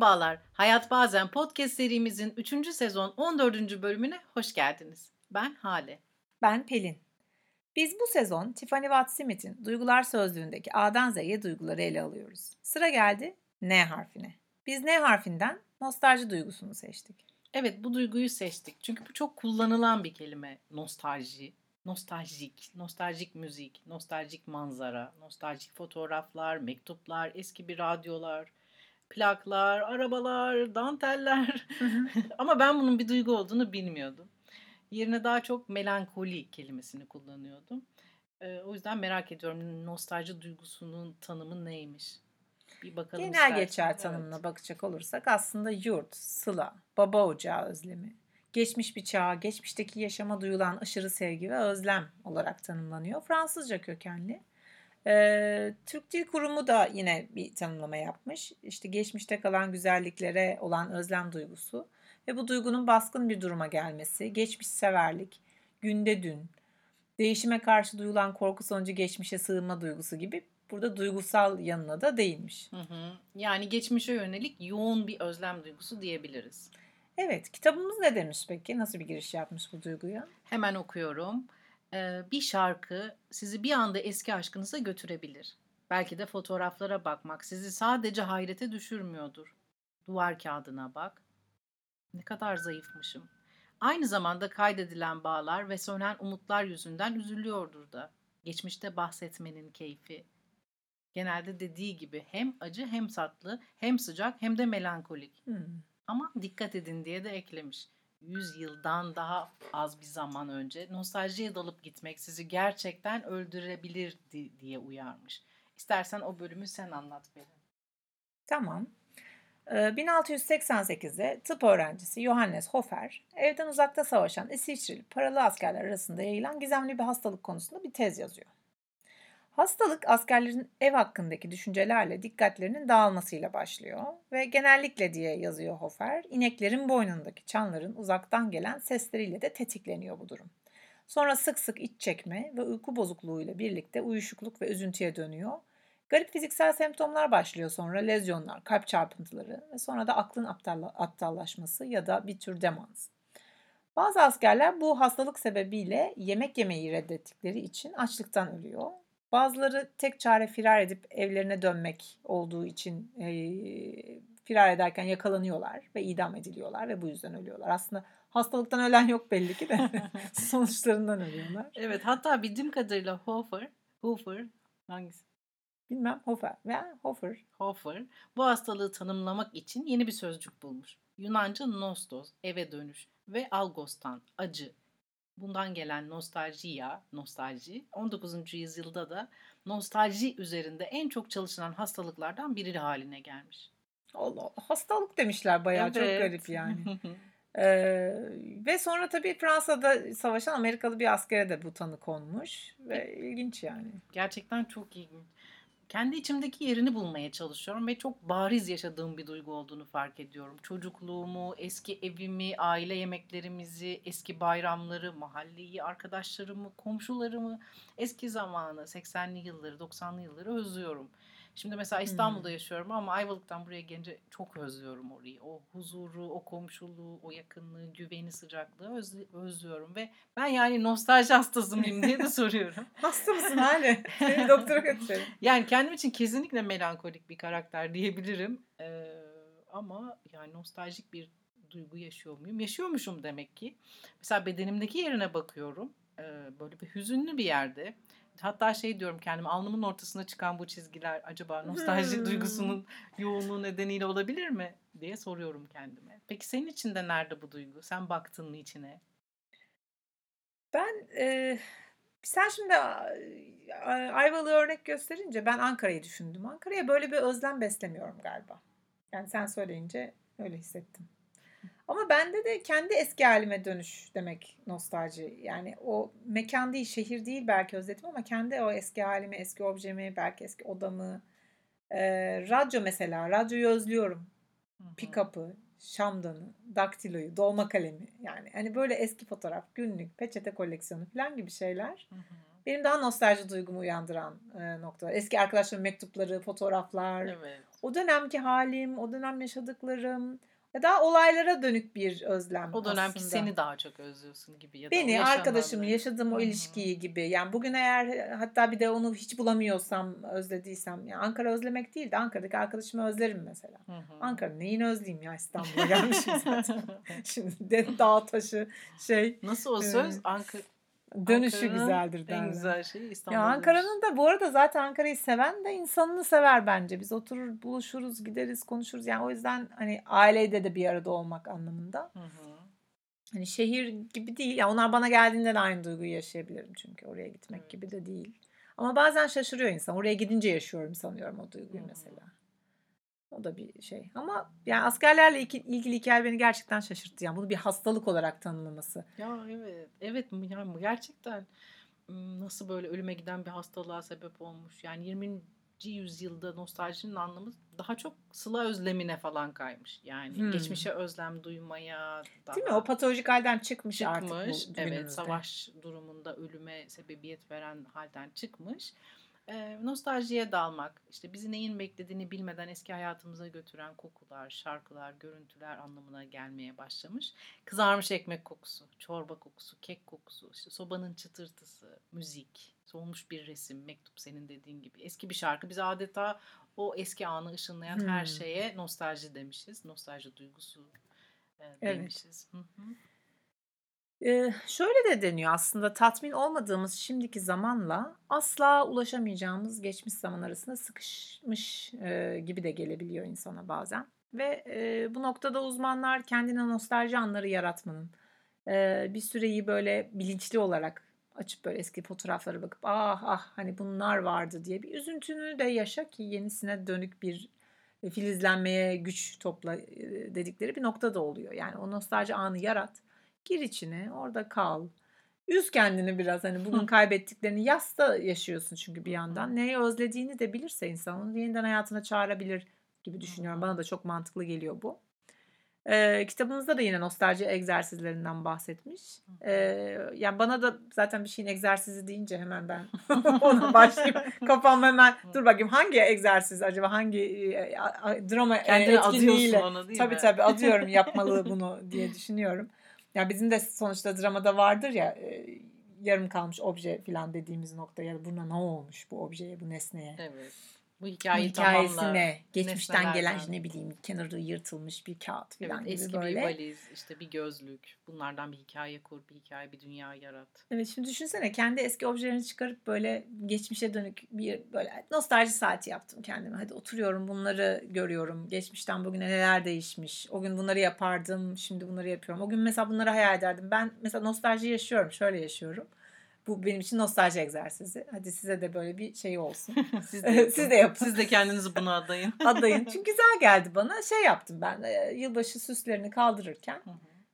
Merhabalar, Hayat Bazen podcast serimizin 3. sezon 14. bölümüne hoş geldiniz. Ben Hale. Ben Pelin. Biz bu sezon Tiffany Watt Smith'in Duygular Sözlüğü'ndeki A'dan Z'ye duyguları ele alıyoruz. Sıra geldi N harfine. Biz N harfinden nostalji duygusunu seçtik. Evet bu duyguyu seçtik. Çünkü bu çok kullanılan bir kelime. Nostalji, nostaljik, nostaljik müzik, nostaljik manzara, nostaljik fotoğraflar, mektuplar, eski bir radyolar, plaklar, arabalar, danteller. Ama ben bunun bir duygu olduğunu bilmiyordum. Yerine daha çok melankoli kelimesini kullanıyordum. Ee, o yüzden merak ediyorum nostalji duygusunun tanımı neymiş? Bir bakalım Genel istersen. geçer tanımına evet. bakacak olursak aslında yurt, sıla, baba ocağı özlemi, geçmiş bir çağ, geçmişteki yaşama duyulan aşırı sevgi ve özlem olarak tanımlanıyor. Fransızca kökenli. Ee, Türk Dil Kurumu da yine bir tanımlama yapmış. İşte geçmişte kalan güzelliklere olan özlem duygusu ve bu duygunun baskın bir duruma gelmesi, geçmiş severlik, günde dün, değişime karşı duyulan korku sonucu geçmişe sığınma duygusu gibi burada duygusal yanına da değinmiş. Hı hı. Yani geçmişe yönelik yoğun bir özlem duygusu diyebiliriz. Evet, kitabımız ne demiş peki? Nasıl bir giriş yapmış bu duyguya? Hemen okuyorum. Bir şarkı sizi bir anda eski aşkınıza götürebilir. Belki de fotoğraflara bakmak sizi sadece hayrete düşürmüyordur. Duvar kağıdına bak. Ne kadar zayıfmışım. Aynı zamanda kaydedilen bağlar ve sönen umutlar yüzünden üzülüyordur da. Geçmişte bahsetmenin keyfi. Genelde dediği gibi hem acı hem tatlı, hem sıcak hem de melankolik. Hmm. Ama dikkat edin diye de eklemiş. 100 yıldan daha az bir zaman önce nostaljiye dalıp gitmek sizi gerçekten öldürebilir diye uyarmış. İstersen o bölümü sen anlat benim. Tamam. 1688'de tıp öğrencisi Johannes Hofer, evden uzakta savaşan İsviçreli paralı askerler arasında yayılan gizemli bir hastalık konusunda bir tez yazıyor. Hastalık askerlerin ev hakkındaki düşüncelerle dikkatlerinin dağılmasıyla başlıyor ve genellikle diye yazıyor Hofer, ineklerin boynundaki çanların uzaktan gelen sesleriyle de tetikleniyor bu durum. Sonra sık sık iç çekme ve uyku bozukluğuyla birlikte uyuşukluk ve üzüntüye dönüyor. Garip fiziksel semptomlar başlıyor sonra lezyonlar, kalp çarpıntıları ve sonra da aklın aptallaşması ya da bir tür demans. Bazı askerler bu hastalık sebebiyle yemek yemeyi reddettikleri için açlıktan ölüyor Bazıları tek çare firar edip evlerine dönmek olduğu için e, firar ederken yakalanıyorlar ve idam ediliyorlar ve bu yüzden ölüyorlar. Aslında hastalıktan ölen yok belli ki de sonuçlarından ölüyorlar. Evet hatta bildiğim kadarıyla Hofer, Hofer hangisi? Bilmem Hofer veya Hofer. Hofer bu hastalığı tanımlamak için yeni bir sözcük bulmuş. Yunanca nostos, eve dönüş ve algostan, acı, bundan gelen nostaljiya, nostalji 19. yüzyılda da nostalji üzerinde en çok çalışılan hastalıklardan biri haline gelmiş. Allah Allah hastalık demişler bayağı evet. çok garip yani. ee, ve sonra tabii Fransa'da savaşan Amerikalı bir askere de bu tanı konmuş ve ilginç yani. Gerçekten çok ilginç kendi içimdeki yerini bulmaya çalışıyorum ve çok bariz yaşadığım bir duygu olduğunu fark ediyorum. Çocukluğumu, eski evimi, aile yemeklerimizi, eski bayramları, mahalleyi, arkadaşlarımı, komşularımı, eski zamanı, 80'li yılları, 90'lı yılları özlüyorum. Şimdi mesela İstanbul'da hmm. yaşıyorum ama Ayvalık'tan buraya gelince çok özlüyorum orayı. O huzuru, o komşuluğu, o yakınlığı, güveni, sıcaklığı özlü, özlüyorum. Ve ben yani nostalji hastası mıyım diye de soruyorum. Hasta mısın hali? Seni doktora götürelim. Yani kendim için kesinlikle melankolik bir karakter diyebilirim. Ee, ama yani nostaljik bir duygu yaşıyor muyum? Yaşıyormuşum demek ki. Mesela bedenimdeki yerine bakıyorum. Ee, böyle bir hüzünlü bir yerde Hatta şey diyorum kendime alnımın ortasına çıkan bu çizgiler acaba nostalji hmm. duygusunun yoğunluğu nedeniyle olabilir mi diye soruyorum kendime. Peki senin için de nerede bu duygu? Sen baktın mı içine? Ben e, sen şimdi Ayvalık'ı örnek gösterince ben Ankara'yı düşündüm. Ankara'ya böyle bir özlem beslemiyorum galiba. Yani sen söyleyince öyle hissettim. Ama bende de kendi eski halime dönüş demek nostalji. Yani o mekan değil, şehir değil belki özledim ama kendi o eski halimi, eski objemi, belki eski odamı. Ee, radyo mesela, radyoyu özlüyorum. Pick-up'ı, şamdanı, daktiloyu, dolma kalemi. Yani hani böyle eski fotoğraf, günlük, peçete koleksiyonu falan gibi şeyler. Hı hı. Benim daha nostalji duygumu uyandıran e, noktalar. Eski arkadaşlarımın mektupları, fotoğraflar. Evet. O dönemki halim, o dönem yaşadıklarım. Ya da olaylara dönük bir özlem O dönemki aslında. seni daha çok özlüyorsun gibi ya da Beni, arkadaşımı, yaşadığım o ilişkiyi gibi. Yani bugün eğer hatta bir de onu hiç bulamıyorsam, özlediysem. Yani Ankara özlemek değil de Ankara'daki arkadaşımı özlerim mesela. Hı hı. Ankara neyini özleyeyim ya İstanbul'a gelmişim zaten. Şimdi de dağ taşı şey Nasıl o Ee, söz? Ankara dönüşü Ankara'nın güzeldir derler. En güzel şeyi İstanbul'da. Ya Ankara'nın da bu arada zaten Ankara'yı seven de insanını sever bence. Biz oturur, buluşuruz, gideriz, konuşuruz. Yani o yüzden hani aileyle de bir arada olmak anlamında. Hı hı. Hani şehir gibi değil. Ya onlar bana geldiğinde de aynı duyguyu yaşayabilirim çünkü oraya gitmek Evet. gibi de değil. Ama bazen şaşırıyor insan. Oraya gidince yaşıyorum sanıyorum o duyguyu Hı. mesela. O da bir şey. Ama yani askerlerle ilgili hikaye beni gerçekten şaşırttı. Yani bunu bir hastalık olarak tanımlaması. Ya evet. Evet yani gerçekten nasıl böyle ölüme giden bir hastalığa sebep olmuş. Yani 20. yüzyılda nostaljinin anlamı daha çok sıla özlemine falan kaymış. Yani Hmm. geçmişe özlem duymaya daha Değil mi? O patolojik halden çıkmış, artık çıkmış. bu evet, günümüzde. savaş durumunda ölüme sebebiyet veren halden çıkmış. Ee, nostaljiye dalmak, işte bizi neyin beklediğini bilmeden eski hayatımıza götüren kokular, şarkılar, görüntüler anlamına gelmeye başlamış. Kızarmış ekmek kokusu, çorba kokusu, kek kokusu, işte sobanın çıtırtısı, müzik, solmuş bir resim, mektup senin dediğin gibi. Eski bir şarkı bize adeta o eski anı ışınlayan her Hmm. şeye nostalji demişiz. Nostalji duygusu e, Evet. demişiz. Hı hı. Ee, şöyle de deniyor aslında tatmin olmadığımız şimdiki zamanla asla ulaşamayacağımız geçmiş zaman arasında sıkışmış e, gibi de gelebiliyor insana bazen. Ve e, bu noktada uzmanlar kendine nostalji anları yaratmanın e, bir süreyi böyle bilinçli olarak açıp böyle eski fotoğraflara bakıp ah ah hani bunlar vardı diye bir üzüntünü de yaşa ki yenisine dönük bir e, filizlenmeye güç topla dedikleri bir nokta da oluyor. Yani o nostalji anı yarat. Gir içine, orada kal. Üz kendini biraz hani bugün kaybettiklerini yasta yaşıyorsun çünkü bir yandan. Neyi özlediğini de bilirse insan onu yeniden hayatına çağırabilir gibi düşünüyorum. Bana da çok mantıklı geliyor bu. Ee, kitabımızda da yine nostalji egzersizlerinden bahsetmiş. Ee, yani bana da zaten bir şeyin egzersizi deyince hemen ben ona başlayayım. Kafam hemen dur bakayım hangi egzersiz acaba hangi e, a- a- drama Kendini etkinliğiyle ona değil tabii mi? tabii adıyorum yapmalı bunu diye düşünüyorum. Ya bizim de sonuçta dramada vardır ya e, yarım kalmış obje falan dediğimiz nokta ya buna ne olmuş bu objeye bu nesneye. Evet. Bu hikayeyi hikayesi tamamla. Geçmişten gelen nesnelerden. işte ne bileyim kenarı yırtılmış bir kağıt Evet, falan gibi eski böyle. bir valiz, işte bir gözlük. Bunlardan bir hikaye kur, bir hikaye, bir dünya yarat. Evet şimdi düşünsene kendi eski objelerini çıkarıp böyle geçmişe dönük bir böyle nostalji saati yaptım kendime. Hadi oturuyorum bunları görüyorum. Geçmişten bugüne neler değişmiş. O gün bunları yapardım. Şimdi bunları yapıyorum. O gün mesela bunları hayal ederdim. Ben mesela nostalji yaşıyorum. Şöyle yaşıyorum. Bu benim için nostalji egzersizi. Hadi size de böyle bir şey olsun. Siz Siz de yapın. Siz de kendinizi buna adayın. Adayın. Çünkü güzel geldi bana. Şey yaptım ben. e, Yılbaşı süslerini kaldırırken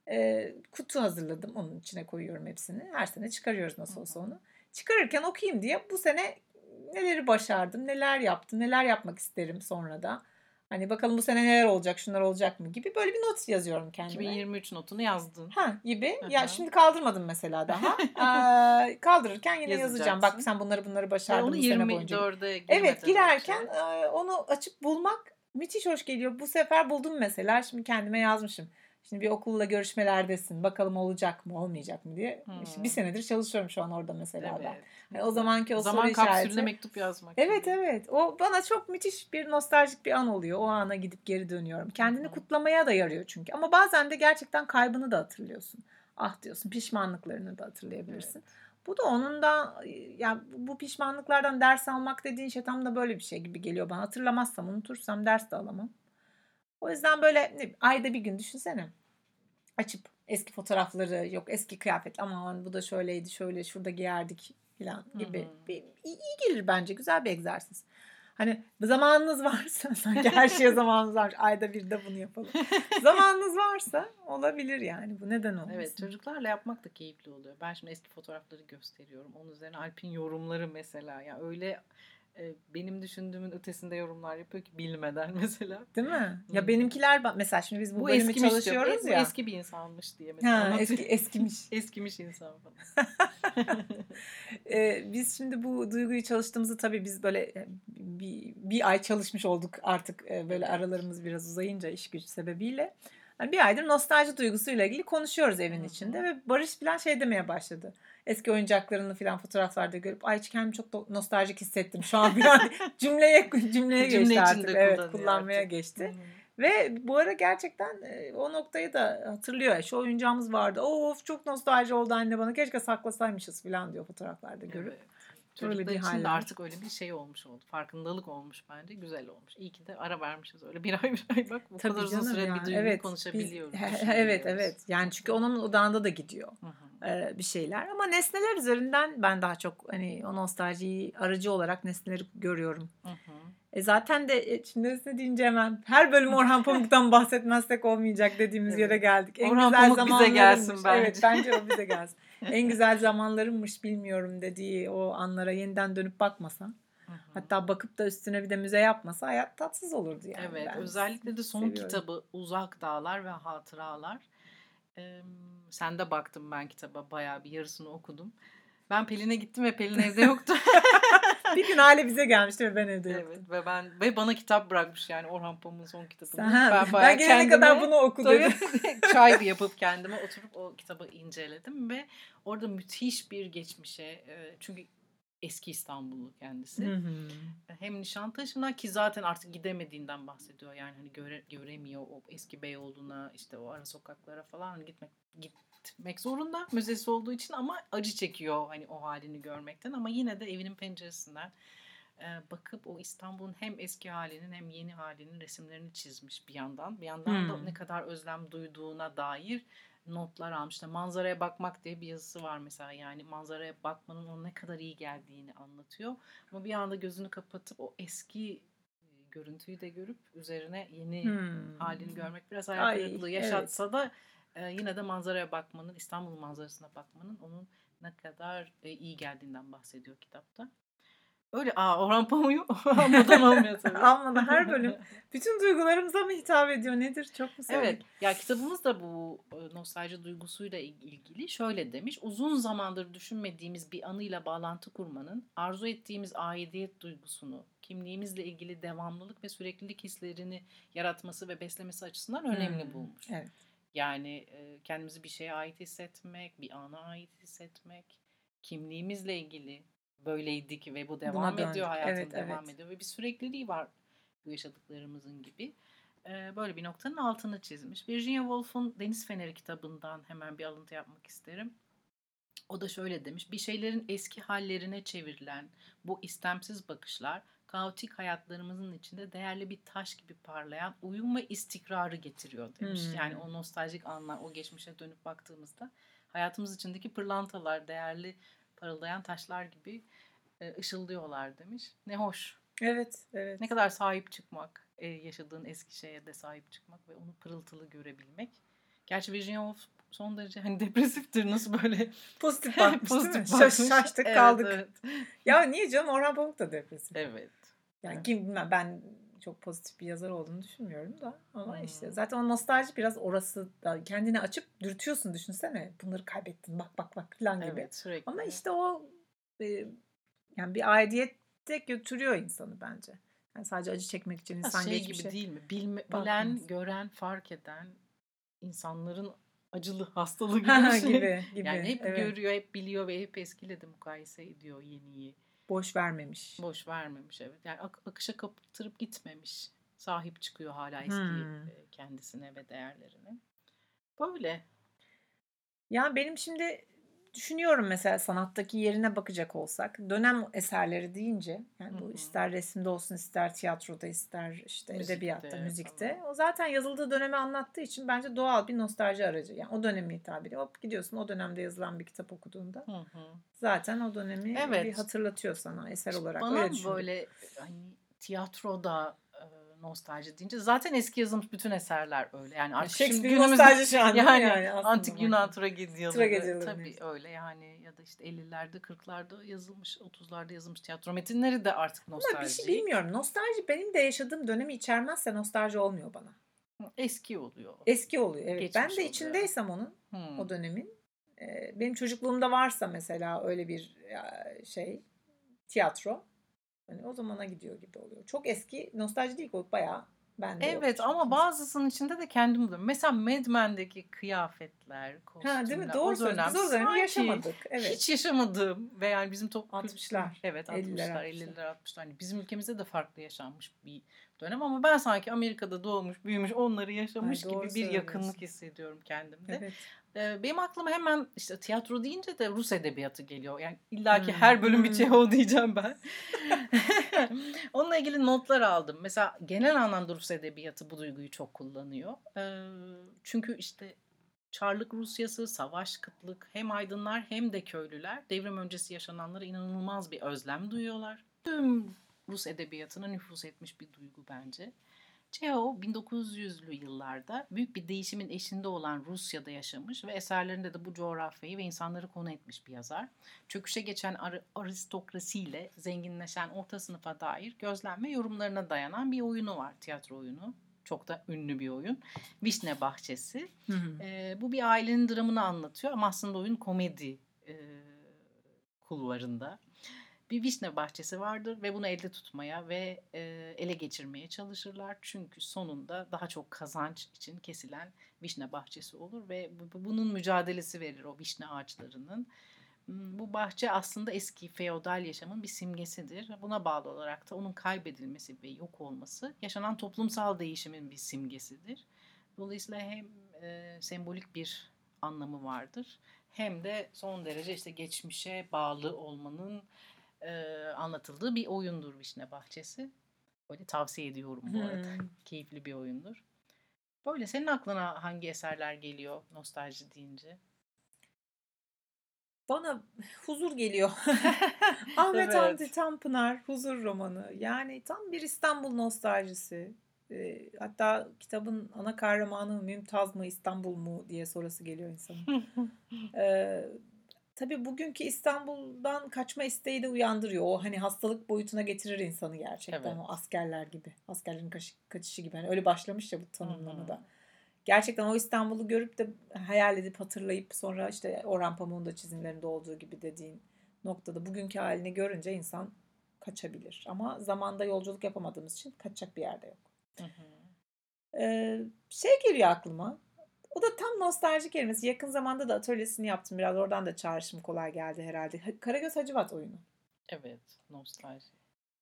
e, kutu hazırladım. Onun içine koyuyorum hepsini. Her sene çıkarıyoruz nasıl olsa onu. Çıkarırken okuyayım diye bu sene neleri başardım, neler yaptım, neler yapmak isterim sonra da. Hani bakalım bu sene neler olacak, şunlar olacak mı gibi böyle bir not yazıyorum kendime. 2023 notunu yazdın. Ha gibi. Hı Ya şimdi kaldırmadım mesela daha. Ee, kaldırırken yine yazacağım. Bak sen bunları bunları başardın onu bu sene boyunca. 24'e Evet girerken önce. onu açıp bulmak müthiş hoş geliyor. Bu sefer buldum mesela. Şimdi kendime yazmışım. Şimdi bir okulla görüşmelerdesin. Bakalım olacak mı olmayacak mı diye. Hmm. İşte bir senedir çalışıyorum şu an orada mesela ben. Evet. Yani o zamanki o Zaman soru kapsülüne işareti. mektup yazmak. Evet gibi. evet. O bana çok müthiş bir nostaljik bir an oluyor. O ana gidip geri dönüyorum. Kendini hı. kutlamaya da yarıyor çünkü. Ama bazen de gerçekten kaybını da hatırlıyorsun. Ah diyorsun pişmanlıklarını da hatırlayabilirsin. Bu da onun da ya bu pişmanlıklardan ders almak dediğin şey tam da böyle bir şey gibi geliyor bana. Hatırlamazsam, unutursam ders de alamam. O yüzden böyle ne, ayda bir gün düşünsene. Açıp eski fotoğrafları yok eski kıyafet aman bu da şöyleydi şöyle şurada giyerdik falan gibi. Hı hı. Bir, iyi, iyi gelir bence güzel bir egzersiz. Hani zamanınız varsa sanki her şeye zamanınız var. Ayda bir de bunu yapalım. zamanınız varsa olabilir yani. Bu neden olmasın? Evet çocuklarla yapmak da keyifli oluyor. Ben şimdi eski fotoğrafları gösteriyorum. Onun üzerine Alp'in yorumları mesela. Yani öyle benim düşündüğümün ötesinde yorumlar yapıyor ki bilmeden mesela. Değil mi? Hı. Ya benimkiler mesela şimdi biz bu, Bu bölümü eskimiş diyor. çalışıyoruz Bu ya. eski bir insanmış diye mesela ha, anlatıyor. eski eskimiş. Eskimiş insan falan. Eee, biz şimdi bu duyguyu çalıştığımızı tabii biz böyle, eee, bir bir ay çalışmış olduk artık, eee, böyle aralarımız biraz uzayınca iş güç sebebiyle. Hani, 1 aydır nostalji duygusuyla ilgili konuşuyoruz evin Hı içinde ve Barış filan şey demeye başladı. Eski oyuncaklarını filan fotoğraflarda görüp, "Ay, kendimi çok nostaljik hissettim şu an." filan cümleye cümleye Cümle geçti artık. Evet, kullanmaya artık. geçti. Hı. Ve bu ara gerçekten, eee, o noktayı da hatırlıyor. "Şu oyuncağımız vardı. Of, çok nostalji oldu anne bana. Keşke saklasaymışız." filan diyor fotoğraflarda görüp. Evet. Çocuklar bir için de artık öyle bir şey olmuş oldu. Farkındalık olmuş bence. Güzel olmuş. İyi ki de ara vermişiz öyle. Bir ay bir ay bak bu kadar Tabii uzun canım süre bir yani. duyguyu Evet, biz konuşabiliyoruz. he evet, evet. Yani çünkü onun odağında da gidiyor, Hı hı. eee, bir şeyler ama nesneler üzerinden ben daha çok, hani, o nostaljiyi aracı olarak nesneleri görüyorum. Hı hı. E, zaten de, eee, şimdi nesne deyince hemen her bölüm Orhan Pamuk'tan bahsetmezsek olmayacak dediğimiz yere Evet. geldik. En Orhan güzel Pamuk bize gelsin zamanlarımmış. Evet, bence. bence o bize gelsin. En güzel zamanlarımmış bilmiyorum dediği o anlara yeniden dönüp bakmasa, Hı hı. hatta bakıp da üstüne bir de müze yapmasa hayat tatsız olurdu yani. Evet, Ben özellikle de son seviyorum. kitabı Uzak Dağlar ve Hatıralar. Emm, sen de baktım ben kitaba bayağı bir yarısını okudum. Ben Pelin'e gittim ve Pelin evde yoktu. Bir gün Hale bize gelmişti ve ben evde yoktum. Evet ve ben ve bana kitap bırakmış yani Orhan Pamuk'un son kitabını. Sen, Ben ben, gelene kadar kendime bunu oku tabii dedi. çay yapıp kendime oturup o kitabı inceledim ve orada müthiş bir geçmişe e, çünkü eski İstanbullu kendisi. Hı hı. Hem Nişantaşı'na ki zaten artık gidemediğinden bahsediyor. Yani hani göre, göremiyor o eski Beyoğlu'na işte o ara sokaklara falan hani gitmek gitmek zorunda müzesi olduğu için ama acı çekiyor hani o halini görmekten ama yine de evinin penceresinden e, bakıp o İstanbul'un hem eski halinin hem yeni halinin resimlerini çizmiş bir yandan. Bir yandan da Hmm. ne kadar özlem duyduğuna dair notlar almış. İşte manzaraya bakmak diye bir yazısı var mesela yani manzaraya bakmanın ona ne kadar iyi geldiğini anlatıyor. Ama bir anda gözünü kapatıp o eski e, görüntüyü de görüp üzerine yeni Hmm. halini görmek biraz hayal Ay, kırıklığı yaşatsa da e, yine de manzaraya bakmanın, İstanbul manzarasına bakmanın onun ne kadar e, iyi geldiğinden bahsediyor kitapta. Öyle, aa Orhan Pamuk'u almadan olmuyor tabii. Almadan her bölüm bütün duygularımıza mı hitap ediyor nedir? Çok mu sevdik? Evet. Ya kitabımız da bu e, nostalji duygusuyla il- ilgili şöyle demiş. Uzun zamandır düşünmediğimiz bir anıyla bağlantı kurmanın, arzu ettiğimiz aidiyet duygusunu, kimliğimizle ilgili devamlılık ve süreklilik hislerini yaratması ve beslemesi açısından önemli Hmm, bulmuş. Evet. Yani e, kendimizi bir şeye ait hissetmek, bir ana ait hissetmek, kimliğimizle ilgili böyleydik ve bu devam döndük. ediyor, hayatın Evet, devam evet. ediyor ve bir sürekliliği var bu yaşadıklarımızın gibi. E, böyle bir noktanın altını çizmiş. Virginia Woolf'un Deniz Feneri kitabından hemen bir alıntı yapmak isterim. O da şöyle demiş. Bir şeylerin eski hallerine çevrilen bu istemsiz bakışlar kaotik hayatlarımızın içinde değerli bir taş gibi parlayan uyum ve istikrarı getiriyor demiş. Hmm. Yani o nostaljik anlar, o geçmişe dönüp baktığımızda hayatımız içindeki pırlantalar, değerli parıldayan taşlar gibi e, ışıldıyorlar demiş. Ne hoş. Evet, evet. Ne kadar sahip çıkmak, e, yaşadığın eski şeye de sahip çıkmak ve onu pırıltılı görebilmek. Gerçi Virginia Woolf son derece hani depresiftir. Nasıl böyle Pozitif bakmış değil mi? pozitif Şaş- bakmış. şaştık Evet, kaldık. Evet. Ya niye canım Orhan Pamuk da depresif. evet. Yani kim bilmem ben çok pozitif bir yazar olduğunu düşünmüyorum da ama Hmm. işte zaten o nostalji biraz orası da kendini açıp dürtüyorsun düşünsene bunları kaybettin bak bak bak falan gibi. Evet sürekli. Ama işte o e, yani bir aidiyette götürüyor insanı bence. Yani sadece acı çekmek için insan şey geçmişe. gibi değil mi? Bilme, bakmaz. bilen, gören, fark eden insanların acılı hastalığı gibi bir şey. gibi gibi. Yani hep evet. görüyor, hep biliyor ve hep eskiyle de mukayese ediyor yeniyi. Boş vermemiş. Boş vermemiş evet. Yani ak- akışa kaptırıp gitmemiş. Sahip çıkıyor hala eski Hmm. e, kendisine ve değerlerine. Böyle. Ya benim şimdi düşünüyorum mesela sanattaki yerine bakacak olsak dönem eserleri deyince yani bu ister resimde olsun ister tiyatroda ister işte Müzikte edebiyatta müzikte falan. o zaten yazıldığı dönemi anlattığı için bence doğal bir nostalji aracı yani o dönemi hitap ediyor. Hop gidiyorsun o dönemde yazılan bir kitap okuduğunda Hı hı. zaten o dönemi bir Evet. hatırlatıyor sana eser olarak. Bana Öyle böyle hani tiyatroda nostalji deyince zaten eski yazılmış bütün eserler öyle. Yani artık şimdi Shakespeare günümüzde nostalji şu an yani, yani antik. Yunan tragedyaları Tragedyaların tabii hepsi. öyle yani ya da işte 50'lerde 40'larda yazılmış 30'larda yazılmış tiyatro metinleri de artık Ama bir şey nostalji. bilmiyorum. Nostalji benim de yaşadığım dönemi içermezse nostalji olmuyor bana. Eski oluyor. Eski oluyor evet. Geçmiş ben de oluyor. içindeysem onun Hmm. o dönemin benim çocukluğumda varsa mesela öyle bir şey tiyatro hani o zamana gidiyor gibi oluyor. Çok eski nostalji değil o bayağı bende yok Evet ama çünkü. bazısının içinde de kendim buluyorum. Mesela Mad Men'deki kıyafetler, kostümler. Ha değil mi? Doğru söylüyorsun. Biz o dönemi yaşamadık. Evet. Hiç yaşamadığım ve yani bizim top 60'lar, Evet 50'ler, 60'lar, 60'lar. 50'ler, 60'lar. Hani bizim ülkemizde de farklı yaşanmış bir dönem ama ben sanki Amerika'da doğmuş, büyümüş, onları yaşamış Ay, gibi bir yakınlık hissediyorum kendimde. Evet. Ee, benim aklıma hemen işte tiyatro deyince de Rus edebiyatı geliyor. Yani illaki Hmm, her bölüm bir hmm. Çehov diyeceğim ben. Onunla ilgili notlar aldım. Mesela genel anlamda Rus edebiyatı bu duyguyu çok kullanıyor. Ee, çünkü işte Çarlık Rusyası, savaş, kıtlık hem aydınlar hem de köylüler devrim öncesi yaşananlara inanılmaz bir özlem duyuyorlar. Tüm Rus edebiyatına nüfuz etmiş bir duygu bence. Çehov 1900'lü yıllarda büyük bir değişimin eşinde olan Rusya'da yaşamış ve eserlerinde de bu coğrafyayı ve insanları konu etmiş bir yazar. Çöküşe geçen ar- aristokrasiyle zenginleşen orta sınıfa dair gözlem ve yorumlarına dayanan bir oyunu var, tiyatro oyunu. Çok da ünlü bir oyun. Vişne Bahçesi. Hı hı. Ee, bu bir ailenin dramını anlatıyor ama aslında oyun komedi e, kulvarında. Bir vişne bahçesi vardır ve bunu elde tutmaya ve e, ele geçirmeye çalışırlar. Çünkü sonunda daha çok kazanç için kesilen vişne bahçesi olur ve bu- bu- bunun mücadelesi verir o vişne ağaçlarının. Hmm, Bu bahçe aslında eski feodal yaşamın bir simgesidir. Buna bağlı olarak da onun kaybedilmesi ve yok olması yaşanan toplumsal değişimin bir simgesidir. Dolayısıyla hem e, sembolik bir anlamı vardır hem de son derece işte geçmişe bağlı olmanın e, anlatıldığı bir oyundur Vişne Bahçesi. Böyle tavsiye ediyorum bu arada. Hmm. Keyifli bir oyundur. Böyle senin aklına hangi eserler geliyor nostalji deyince? Bana huzur geliyor. Ahmet Evet. Hamdi Tanpınar Huzur romanı. Yani tam bir İstanbul nostaljisi. Ee, hatta kitabın ana kahramanı Mümtaz mı İstanbul mu diye sorusu geliyor insanın. Ee, tabii bugünkü İstanbul'dan kaçma isteği de uyandırıyor. O hani hastalık boyutuna getirir insanı gerçekten. Evet. O askerler gibi. Askerlerin kaç- kaçışı gibi. Hani öyle başlamış ya bu tanımlama da. Gerçekten o İstanbul'u görüp de hayal edip hatırlayıp sonra işte Orhan Pamuk'un da çizimlerinde olduğu gibi dediğin noktada bugünkü halini görünce insan kaçabilir. Ama zamanda yolculuk yapamadığımız için kaçacak bir yerde yok. Hı hı. Ee, şey geliyor aklıma. O da tam nostalji kelimesi. Yakın zamanda da atölyesini yaptım biraz. Oradan da çağrışım kolay geldi herhalde. Ha- Karagöz Hacivat oyunu. evet, nostalji.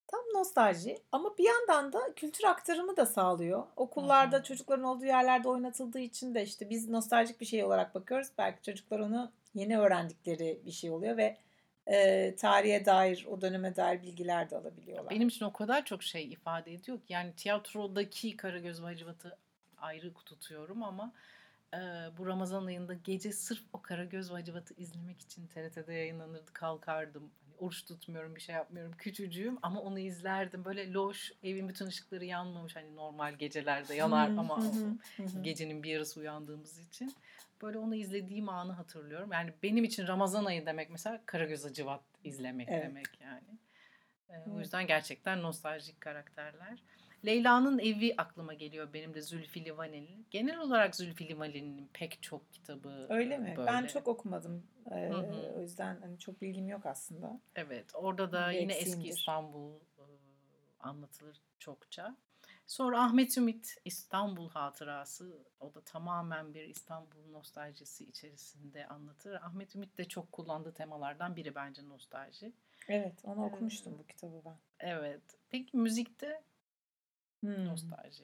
Tam nostalji ama bir yandan da kültür aktarımı da sağlıyor. Okullarda hı. çocukların olduğu yerlerde oynatıldığı için de işte biz nostaljik bir şey olarak bakıyoruz. Belki çocuklar onu yeni öğrendikleri bir şey oluyor ve e, tarihe dair, o döneme dair bilgiler de alabiliyorlar. Benim için o kadar çok şey ifade ediyor ki yani tiyatrodaki Karagöz Hacivat'ı ayrı tutuyorum ama e, bu Ramazan ayında gece sırf o Karagöz ve Hacivat'ı izlemek için TRT'de yayınlanırdı kalkardım. Hani oruç tutmuyorum bir şey yapmıyorum küçücüğüm ama onu izlerdim. Böyle loş evin bütün ışıkları yanmamış hani normal gecelerde yanar ama gecenin bir yarısı uyandığımız için. Böyle onu izlediğim anı hatırlıyorum. Yani benim için Ramazan ayı demek mesela Karagöz Hacivat izlemek Evet. demek yani. Ee, O yüzden gerçekten nostaljik karakterler. Leyla'nın evi aklıma geliyor benim de Zülfü Livaneli'nin. Genel olarak Zülfü Livaneli'nin pek çok kitabı Öyle e, mi? böyle. Ben çok okumadım. Ee, Hı hı. o yüzden hani çok bilgim yok aslında. Evet orada da Bir yine eski. İstanbul e, anlatılır çokça. Sonra Ahmet Ümit İstanbul Hatırası o da tamamen bir İstanbul nostaljisi içerisinde anlatır. Ahmet Ümit de çok kullandığı temalardan biri bence nostalji. Evet, onu Ee, okumuştum bu kitabı ben. Evet. Peki müzikte Hmm. nostalji.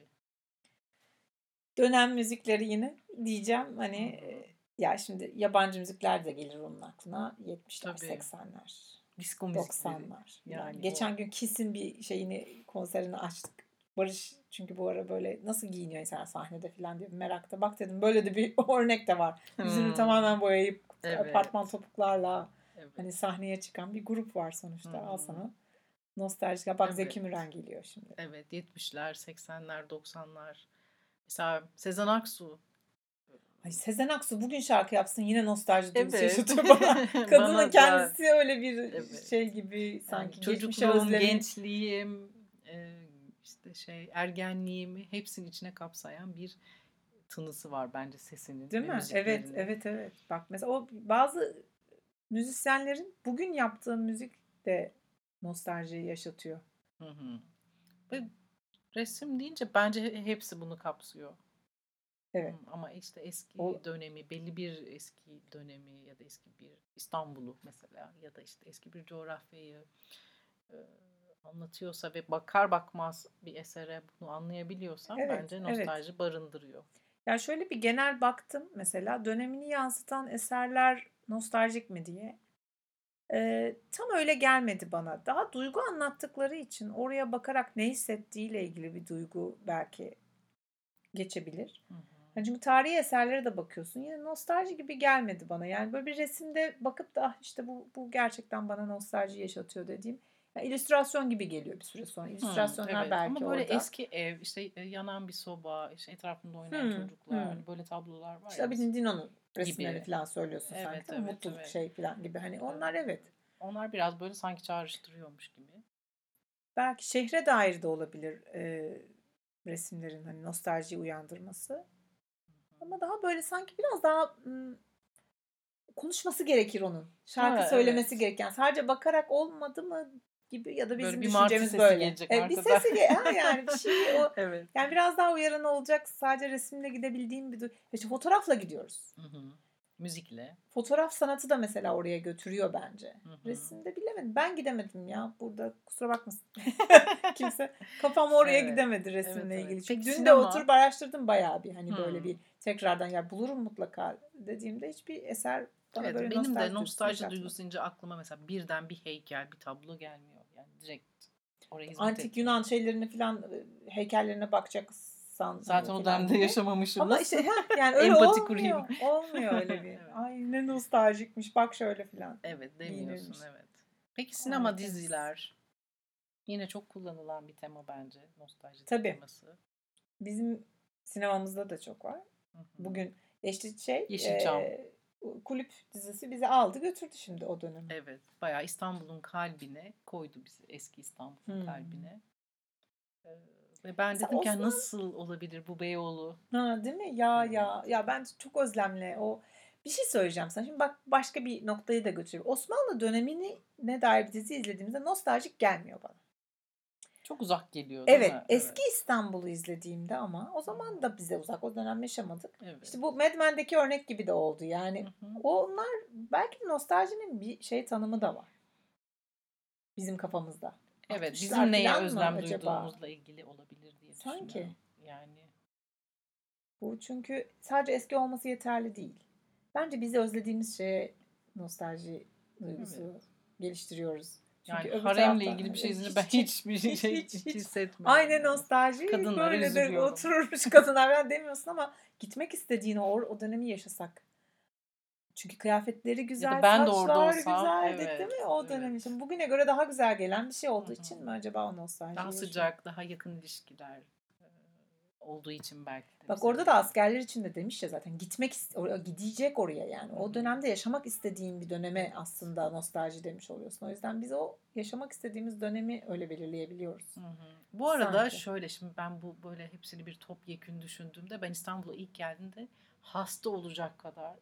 Dönem müzikleri yine diyeceğim. Hani e, ya şimdi yabancı müzikler de gelir onun aklına. 70'ler, Tabii. 80'ler, Disko müzikleri. 90'lar. Yani, geçen o- gün Kiss'in bir şeyini konserini açtık. Barış çünkü bu ara böyle nasıl giyiniyor insan sahnede falan diye merakta. Bak dedim böyle de bir örnek de var. Yüzünü Hmm. tamamen boyayıp Evet. apartman topuklarla Evet. hani sahneye çıkan bir grup var sonuçta. Al Hmm. sana nostaljik. Bak Evet. Zeki Müren geliyor şimdi. Evet 70'ler, 80'ler, 90'lar. Mesela Sezen Aksu. Ay Sezen Aksu bugün şarkı yapsın yine nostalji duygusu Evet. yaşatıyor bana. Kadının Bana da. kendisi öyle bir Evet. şey gibi sanki Yani çocukluğum, özlemi. gençliğim, e, işte şey ergenliğimi hepsinin içine kapsayan bir tınısı var bence sesinin. Değil mi? Evet, evet, evet. Bak mesela o bazı müzisyenlerin bugün yaptığı müzik de nostaljiyi yaşatıyor. Hı hı. Ve resim deyince bence he- hepsi bunu kapsıyor. Evet. Ama işte eski O- dönemi, belli bir eski dönemi ya da eski bir İstanbul'u mesela ya da işte eski bir coğrafyayı e, anlatıyorsa ve bakar bakmaz bir esere bunu anlayabiliyorsam Evet, bence evet. nostalji barındırıyor. Ya şöyle bir genel baktım mesela dönemini yansıtan eserler nostaljik mi diye. Ee, tam öyle gelmedi bana. Daha duygu anlattıkları için oraya bakarak ne hissettiğiyle ilgili bir duygu belki geçebilir. Hı hı. Yani çünkü tarihi eserlere de bakıyorsun. Yine nostalji gibi gelmedi bana. Yani böyle bir resimde bakıp da "Ah işte bu bu gerçekten bana nostalji yaşatıyor dediğim. Yani illüstrasyon gibi geliyor bir süre sonra. İllüstrasyonlar evet. belki Ama böyle orada. eski ev, işte e, yanan bir soba, işte etrafında oynayan Hı, çocuklar, hani böyle tablolar var İşte ya. Abidin Dino'nun resimleri Gibi. falan söylüyorsun Evet, sanki. evet, Mutluluk evet. şey falan gibi. Hani onlar evet. Onlar biraz böyle sanki çağrıştırıyormuş gibi. Belki şehre dair de olabilir e, resimlerin hani nostalji uyandırması. Ama daha böyle sanki biraz daha mm, konuşması gerekir onun. Şarkı Ha, söylemesi evet. gereken. Sadece bakarak olmadı mı gibi ya da Böyle bizim martı düşüncemiz böyle. gelecek Evet, bir sesi ge- ha yani bir şey o Evet. yani biraz daha uyaran olacak. Sadece resimle gidebildiğim bir du- işte fotoğrafla gidiyoruz. Hı hı. Müzikle. Fotoğraf sanatı da mesela oraya götürüyor bence. Hı hı. Resimde bilemedim. Ben gidemedim ya. Burada kusura bakmasın. Kimse kafam oraya Evet. gidemedi resimle evet. ilgili. Çünkü Peki dün de sinema? oturup araştırdım bayağı bir. Hani böyle Hmm. bir tekrardan ya bulurum mutlaka dediğimde hiçbir eser bana Evet, böyle benim nostalji de nostalji duygusu aklıma mesela birden bir heykel, bir tablo gelmiyor. Yani direkt oraya hizmet Antik etmiyor. Yunan şeylerini falan e, heykellerine bakacaksan Zaten o dönemde yaşamamışım. Ama işte yani öyle Empati olmuyor. kurayım. Olmuyor öyle bir. Evet. Ay ne nostaljikmiş bak şöyle falan. Evet demiyorsun Giyinirmiş. evet. Peki sinema Harikasın. diziler yine çok kullanılan bir tema bence nostalji Tabii. teması. Bizim sinemamızda da çok var. Hı hı. Bugün işte şey Yeşilçam. e, kulüp dizisi bizi aldı götürdü şimdi o dönemi. Evet bayağı İstanbul'un kalbine koydu bizi eski İstanbul'un Hmm. kalbine. Ee, ve ben Mesela dedim ki "Ya Osman- nasıl olabilir bu Beyoğlu? Ha değil mi? Ya Evet. ya ya ben çok özlemle o bir şey söyleyeceğim sana. Şimdi bak başka bir noktayı da götürüyor. Osmanlı dönemini ne dair bir dizi izlediğimizde nostaljik gelmiyor bana. Çok uzak geliyor Evet, mi? eski İstanbul'u izlediğimde ama o zaman da bize uzak. O dönem yaşamadık. Evet. İşte bu Mad Men'deki örnek gibi de oldu. Yani Hı hı. onlar belki nostaljinin bir şey tanımı da var. Bizim kafamızda. Evet, 60'lar bizim neye özlem duyduğumuzla ilgili olabilir diye Sanki. düşünüyorum. Yani Bu çünkü sadece eski olması yeterli değil. Bence bizi özlediğimiz şeye nostalji duygusu geliştiriyoruz. Çünkü yani haremle ilgili bir şey hiç- ben hiç- hiçbir hiç- şey hiç- hiç, hiç. hissetmiyorum. Aynen nostalji. Kadınlara böyle de üzülüyorum. otururmuş kadınlar ben demiyorsun ama gitmek istediğin o, o dönemi yaşasak. Çünkü kıyafetleri güzel, ben de orada olsam, güzeldi evet, değil mi o dönem evet. için? Bugüne göre daha güzel gelen bir şey olduğu Hı hı. için mi acaba o nostalji Daha sıcak, daha yakın ilişkiler olduğu için belki de. Bak orada da askerler için de demiş ya zaten gitmek gidecek oraya yani. O dönemde yaşamak istediğin bir döneme aslında nostalji demiş oluyorsun. O yüzden biz o yaşamak istediğimiz dönemi öyle belirleyebiliyoruz. Hı hı. Bu arada Sanki. şöyle şimdi ben bu böyle hepsini bir topyekün düşündüğümde ben İstanbul'a ilk geldiğimde hasta olacak kadar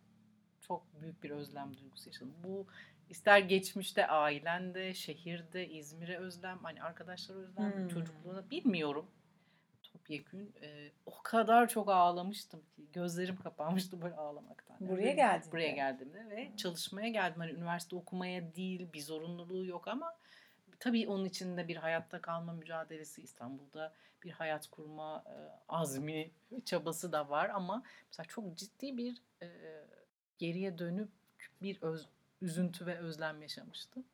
çok büyük bir özlem duygusu yaşadım. Bu ister geçmişte ailende, şehirde, İzmir'e özlem, hani arkadaşlar özlem, Hmm. çocukluğuna bilmiyorum. Topyekün e, o kadar çok ağlamıştım ki gözlerim kapanmıştı böyle ağlamaktan. Yani Buraya geldiğinde. Buraya geldiğimde ve çalışmaya geldim. Hani üniversite okumaya değil, bir zorunluluğu yok ama tabii onun içinde bir hayatta kalma mücadelesi İstanbul'da bir hayat kurma e, azmi çabası da var ama mesela çok ciddi bir e, geriye dönüp bir öz, üzüntü ve özlem yaşamıştım.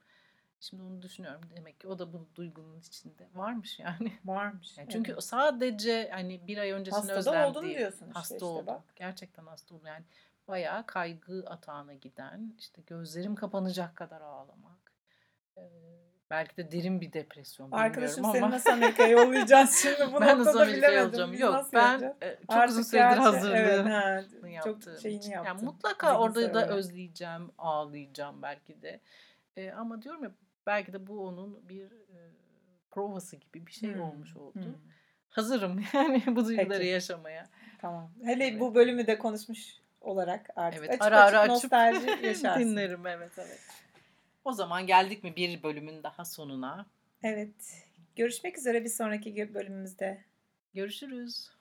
Şimdi onu düşünüyorum. Demek ki o da bu duygunun içinde varmış yani. Varmış. Yani çünkü evet. sadece hani bir ay öncesine Hastada özlem oldun değil. diyorsun işte, Hasta işte oldum. bak. Gerçekten hasta oldum. Yani bayağı kaygı atağına giden, işte gözlerim kapanacak kadar ağlamak. Ee, belki de derin bir depresyon Arkadaşım bilmiyorum seni ama. nasıl Amerika'ya yollayacağız şimdi bu ben noktada bilemedim. olacağım? Yok nasıl ben yapacağız? çok Artık uzun süredir gerçi- hazırlığını Evet, yaptığım çok şeyini için. yaptın. Yani mutlaka Zihinsel orada da özleyeceğim, ağlayacağım belki de. E, ama diyorum ya belki de bu onun bir e, provası gibi bir şey Hmm, olmuş oldu. hmm. Hazırım yani bu duyguları Peki. yaşamaya. Tamam. Hele Evet. bu bölümü de konuşmuş olarak artık Evet, açıp ara ara açıp açıp nostalji yaşarsın. dinlerim. Evet, evet. O zaman geldik mi bir bölümün daha sonuna? Evet. Görüşmek üzere bir sonraki bölümümüzde. Görüşürüz.